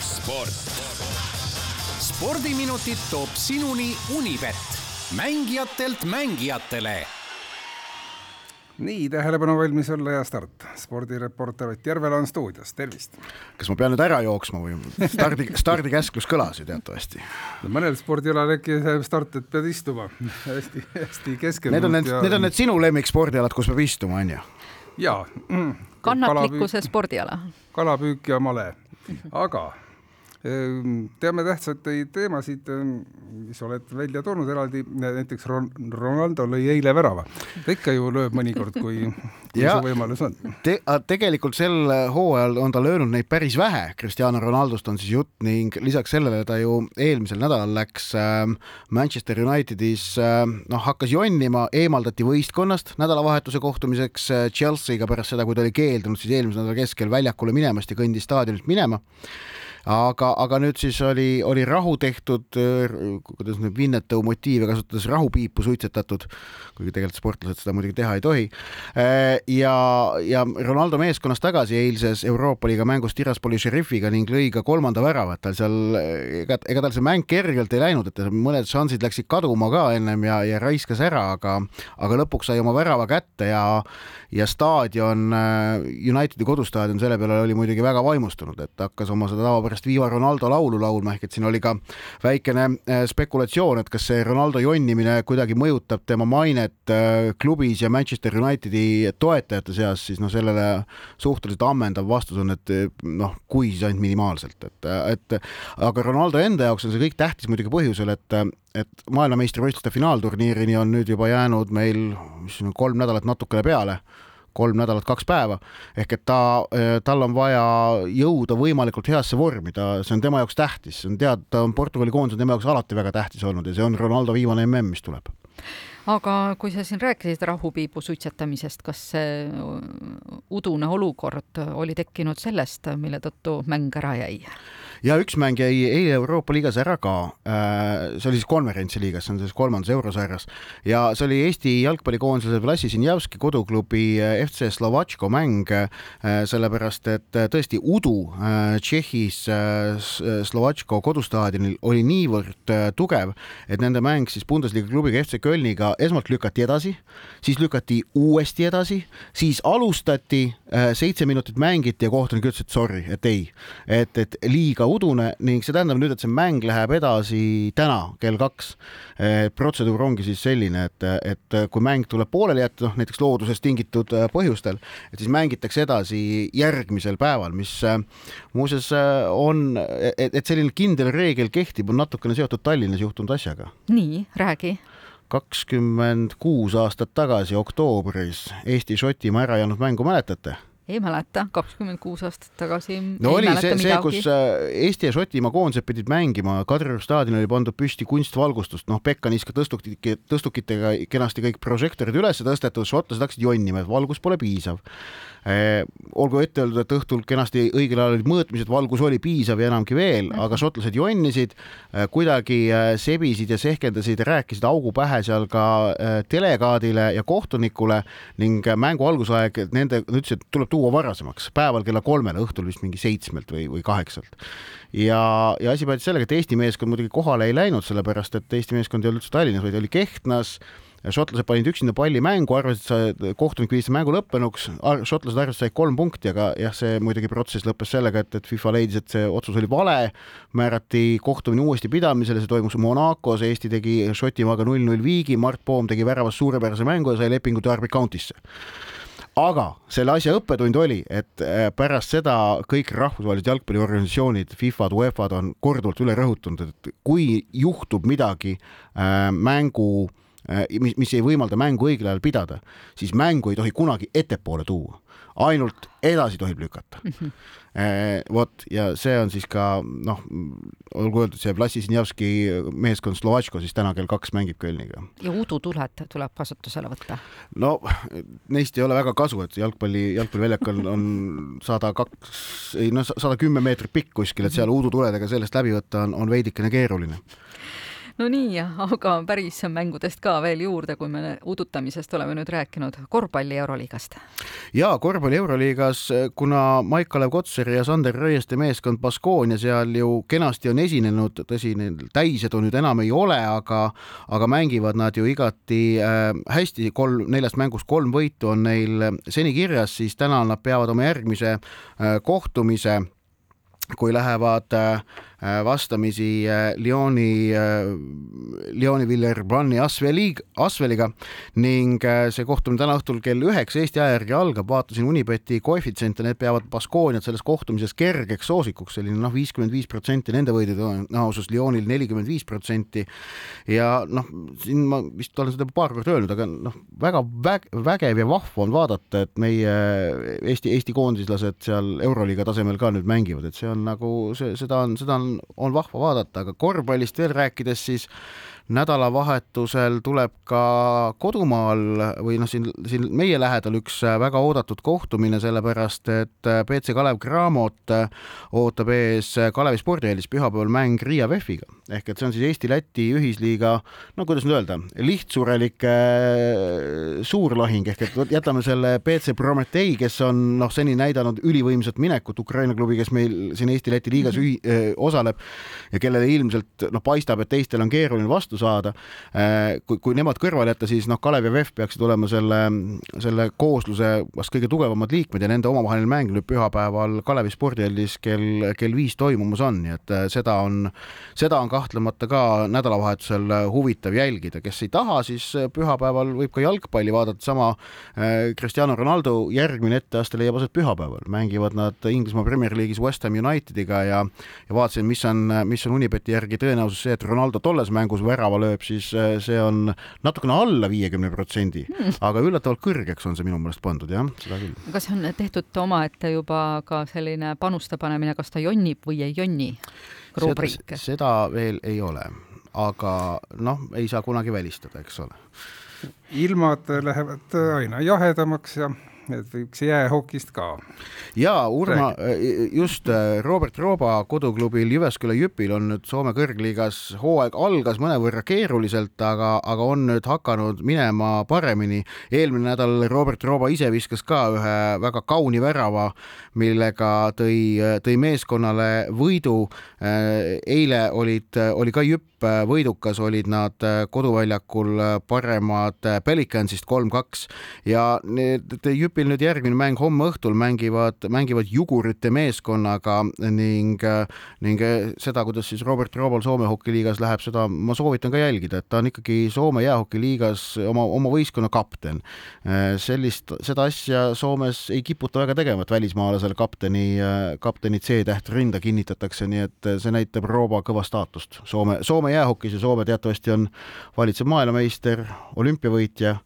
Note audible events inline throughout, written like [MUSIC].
sport. spordiminutid toob sinuni Unibet, mängijatelt mängijatele nii, tähelepanu valmis olla ja start. spordireporter Ott Järvela on stuudios, tervist. kas ma pean nüüd ära jooksma või stardi, stardikäsklus kõlas ju teatavasti no,? mõnel spordialal äkki start, et pead istuma [LAUGHS] hästi, hästi keskendunud. Need on need ja..., need on need sinu lemmikspordialad, kus peab istuma, on ju? Jaa mm,. kannatlikkuse spordiala. kalapüük ja male, aga Ehm, teame tähtsaid teemasid, ehm, mis oled välja toonud eraldi, näiteks Ron Ronaldo lõi eile värava. ta ikka ju lööb mõnikord, kui, kui ja, see võimalus on te,. tegelikult sel hooajal on ta löönud neid päris vähe, Cristiano Ronaldost on siis jutt ning lisaks sellele ta ju eelmisel nädalal läks äh, Manchester Unitedis noh, hakkas jonnima, eemaldati võistkonnast nädalavahetuse kohtumiseks äh, Chelsea'ga pärast seda, kui ta oli keeldunud siis eelmise nädala keskel väljakule minemast ja kõndis staadionilt minema aga, aga nüüd siis oli, oli rahu tehtud, kuidas nüüd Winnetou motiive kasutades rahupiipu suitsetatud, kuigi tegelikult sportlased seda muidugi teha ei tohi. ja, ja Ronaldo meeskonnas tagasi eilses Euroopa liiga mängus Tiraspoli šerifiga ning lõi ka kolmanda värava, et tal seal, ega, ega tal see mäng kergelt ei läinud, et mõned šansid läksid kaduma ka ennem ja, ja raiskas ära, aga, aga lõpuks sai oma värava kätte ja, ja staadion, Unitedi kodustaadion selle peale oli muidugi väga vaimustunud, et hakkas oma seda tavapärast pärast Viva Ronaldo laulu laulma, ehk et siin oli ka väikene äh, spekulatsioon, et kas see Ronaldo jonnimine kuidagi mõjutab tema mainet äh, klubis ja Manchester Unitedi toetajate seas, siis noh, sellele suhteliselt ammendav vastus on, et noh, kui siis ainult minimaalselt, et, et aga Ronaldo enda jaoks on see kõik tähtis muidugi põhjusel, et et maailmameistrivõistluste finaalturniirini on nüüd juba jäänud meil, mis on kolm nädalat natukene peale kolm nädalat, kaks päeva. ehk et ta, äh, tal on vaja jõuda võimalikult heasse vormi, ta, see on tema jaoks tähtis, see on tead, ta on Portugali koondis on tema jaoks alati väga tähtis olnud ja see on Ronaldo viimane mm, mis tuleb aga kui sa siin rääkisid rahupiibu suitsetamisest, kas see udune olukord oli tekkinud sellest, mille tõttu mäng ära jäi? Ja üks mäng jäi eile Euroopa liigas ära ka. Äh, see oli siis konverentsiliigas, see on siis kolmandas eurosarjas ja see oli Eesti jalgpallikoondise Vlasi Sinjavski koduklubi äh, FC Slovatško mäng, äh, sellepärast et tõesti udu Tšehhis Slovatško kodustaadionil oli niivõrd tugev, et nende mäng siis Bundesliga klubiga FC Kölniga esmalt lükati edasi, siis lükati uuesti edasi, siis alustati, seitse minutit mängiti ja kohtunik ütles, et sorry, et ei, et, et liiga udune ning see tähendab nüüd, et see mäng läheb edasi täna kell kaks. protseduur ongi siis selline, et, et kui mäng tuleb pooleli jätta, noh näiteks loodusest tingitud äh, põhjustel, et siis mängitakse edasi järgmisel päeval, mis äh, muuseas äh, on, et, selline kindel reegel kehtib, on natukene seotud Tallinnas juhtunud asjaga. nii, räägi kakskümmend kuus aastat tagasi oktoobris Eesti-Šotimaa ära jäänud mängu mäletate? Ei mäleta, kakskümmend kuus aastat tagasi. no oli see, see, kus äh, Eesti ja Šotimaa koondised pidid mängima, Kadrioru staadionil oli pandud püsti kunstvalgustust, noh, Pekka niiska tõstukit, tõstukitega kenasti kõik prožektorid üles tõstetud, šotlased hakkasid jonnima, et valgus pole piisav Eh, olgu ette öeldud, et õhtul kenasti õigel ajal olid mõõtmised, valgus oli piisav ja enamgi veel, mhm. aga šotlased jonnisid, eh, kuidagi eh, sebisid ja sehkendasid rääkisid augu pähe seal ka delegaadile ja kohtunikule ning mängu algusaeg nende, nad ütlesid, et tuleb tuua varasemaks, päeval kella kolmele, õhtul vist mingi seitsmelt või, või kaheksalt. ja, ja asi päädis sellega, et Eesti meeskond muidugi kohale ei läinud, sellepärast et Eesti meeskond ei olnud üldse Tallinnas, vaid oli Kehtnas. Šotlased panid üksinda palli mängu, arvasid, et kohtunik viis mängu lõppenuks, šotlased arvasid, said kolm punkti, aga jah, see muidugi protsess lõppes sellega, et, et FIFA leidis, et see otsus oli vale, määrati kohtumine uuesti pidamisele, see toimus Monacos, Eesti tegi Šotimaaga null-null viigi, Mart Poom tegi väravas suurepärase mängu ja sai lepingu Derby County'sse aga selle asja õppetund oli, et äh, pärast seda kõik rahvusvahelised jalgpalliorganisatsioonid, FIFA-d, UEFA-d on korduvalt üle rõhutanud, et kui juhtub midagi äh, mängu äh, mis, mis ei võimalda mängu õigel ajal pidada, siis mängu ei tohi kunagi ettepoole tuua, ainult edasi tohib lükata mm. -hmm. vot ja see on siis ka noh, olgu öeldud, see Vlasi Sinjavski meeskond Slovatško siis täna kell kaks mängib Kölniga. ja udutuled tuleb kasutusele võtta? no neist ei ole väga kasu, et jalgpalli, jalgpalliväljakul on sada kaks, ei noh, sada kümme meetrit pikk kuskil, et seal udutuledega sellest läbi võtta on, on veidikene keeruline no nii, aga päris mängudest ka veel juurde, kui me udutamisest oleme nüüd rääkinud, korvpalli Euroliigast. ja korvpalli Euroliigas, kuna Maik-Kalev Kotsari ja Sander Rõieste meeskond Baskonia seal ju kenasti on esinenud, tõsi, neil täisedu nüüd enam ei ole, aga aga mängivad nad ju igati äh, hästi, kolm, neljast mängust kolm võitu on neil seni kirjas, siis täna nad peavad oma järgmise äh, kohtumise. Kui lähevad äh, Äh, vastamisi äh, Lyoni, äh, Lyoni Villeurbanne'i Asveli, Asveliga ning see kohtumine täna õhtul kell üheksa Eesti aja järgi algab, vaatasin Unibeti koefitsiente, need peavad Baskooniat selles kohtumises kergeks soosikuks, selline noh, viiskümmend viis protsenti nende võidu tõenäosus, Lyonil nelikümmend viis protsenti. Ja noh, siin ma vist olen seda paar korda öelnud, aga noh, väga väg, vägev ja vahva on vaadata, et meie Eesti, Eesti koondislased seal Euroliiga tasemel ka nüüd mängivad, et see on nagu see, seda on, seda on on, on vahva vaadata, aga korvpallist veel rääkides, siis nädalavahetusel tuleb ka kodumaal või noh, siin, siin meie lähedal üks väga oodatud kohtumine, sellepärast et BC Kalev Cramot ootab ees Kalevi spordieelis pühapäeval mäng Riia VEF-iga ehk et see on siis Eesti-Läti ühisliiga, no kuidas nüüd öelda, lihtsurelike suurlahing ehk et jätame selle BC Prometei, kes on noh, seni näidanud ülivõimsat minekut, Ukraina klubi, kes meil siin Eesti-Läti liigas ühi, öö, osaleb ja kellele ilmselt noh, paistab, et teistel on keeruline vastu vastu saada. Äh, kui, kui nemad kõrvale jätta, siis noh, Kalev ja VEF peaksid olema selle, selle koosluse vast kõige tugevamad liikmed ja nende omavaheline mäng nüüd pühapäeval Kalevi spordihallis kell, kell viis toimumas on, nii et äh, seda on, seda on kahtlemata ka nädalavahetusel huvitav jälgida, kes ei taha, siis äh, pühapäeval võib ka jalgpalli vaadata, sama Cristiano Ronaldo järgmine etteaste leiab aset pühapäeval, mängivad nad Inglismaa Premier League'is West Ham Unitediga ja ja vaatasin, mis on, mis on Unibeti järgi tõenäosus see, et Ronaldo tolles mängus värava värava lööb, siis äh, see on natukene alla viiekümne protsendi, hmm. aga üllatavalt kõrgeks on see minu meelest pandud, jah, seda küll. kas on tehtud omaette juba ka selline panuste panemine, kas ta jonnib või ei jonni? rubriik? seda veel ei ole, aga noh, ei saa kunagi välistada, eks ole. Ilmad lähevad aina jahedamaks ja et võiks jäähokist ka. ja Urma, äh, just äh, Robert Rooba koduklubil Jyväsküla Jüpil on nüüd Soome kõrgliigas hooaeg algas mõnevõrra keeruliselt, aga, aga on nüüd hakanud minema paremini. eelmine nädal Robert Rooba ise viskas ka ühe väga kauni värava, millega tõi, tõi meeskonnale võidu. Äh, eile olid, oli ka Jüpp võidukas, olid nad koduväljakul paremad Pelicansist kolm-kaks ja need Jüpi Jupil nüüd järgmine mäng homme õhtul mängivad, mängivad Jugurite meeskonnaga ning, ning seda, kuidas siis Robert Robol Soome hokiliigas läheb, seda ma soovitan ka jälgida, et ta on ikkagi Soome jäähokiliigas oma, oma võistkonna kapten. sellist, seda asja Soomes ei kiputa väga tegema, et välismaalasele kapteni, kapteni C-täht rinda kinnitatakse, nii et see näitab Rooba kõva staatust Soome, Soome jäähokis ja Soome teatavasti on valitsev maailmameister, olümpiavõitja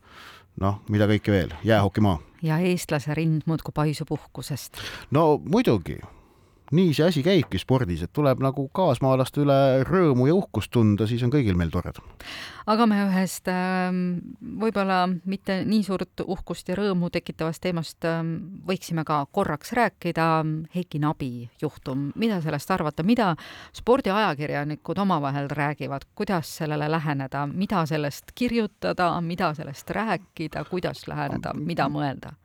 noh, mida kõike veel, jäähokimaa ja eestlase rind muudkui paisub uhkusest. no muidugi, nii see asi käibki spordis, et tuleb nagu kaasmaalaste üle rõõmu ja uhkust tunda, siis on kõigil meil tore aga me ühest ähm, võib-olla mitte nii suurt uhkust ja rõõmu tekitavast teemast ähm, võiksime ka korraks rääkida. Heiki Nabi juhtum, mida sellest arvata, mida spordiajakirjanikud omavahel räägivad, kuidas sellele läheneda, mida sellest kirjutada, mida sellest rääkida, kuidas läheneda, mida mõelda?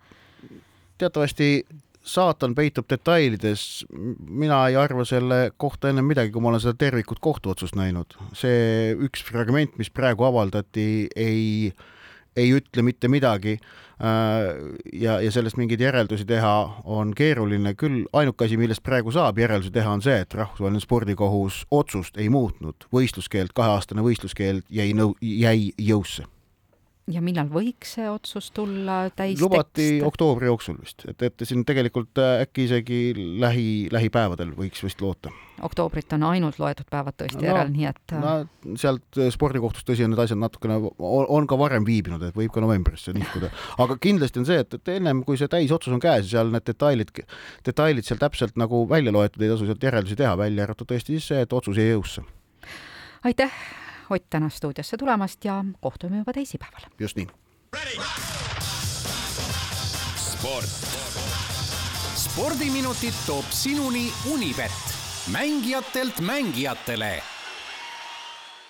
teatavasti saatan peitub detailides. mina ei arva selle kohta enne midagi, kui ma olen seda tervikut kohtuotsust näinud. see üks fragment, mis praegu avaldati, ei, ei ütle mitte midagi. Äh, ja, ja sellest mingeid järeldusi teha on keeruline, küll ainuke asi, millest praegu saab järeldusi teha, on see, et rahvusvaheline spordikohus otsust ei muutnud, võistluskeeld, kaheaastane võistluskeeld jäi nõu-, jäi jõusse ja millal võiks see otsus tulla täistekst? lubati oktoobri jooksul vist, et, et siin tegelikult äh, äkki isegi lähi, lähipäevadel võiks vist loota. oktoobrit on ainult loetud päevad tõesti no, järel, nii et äh, no sealt äh, spordikohtust tõsi on need asjad natukene, on ka varem viibinud, et võib ka novembrisse nihkuda. aga kindlasti on see, et, et ennem kui see täisotsus on käes ja seal need detailid, detailid seal täpselt nagu välja loetud, ei tasu sealt järeldusi teha, välja arvatud tõesti siis see, et otsus jäi jõusse. aitäh Ott täna stuudiosse tulemast ja kohtume juba teisipäeval. just nii. sport. spordiminutid toob sinuni Unibet, mängijatelt mängijatele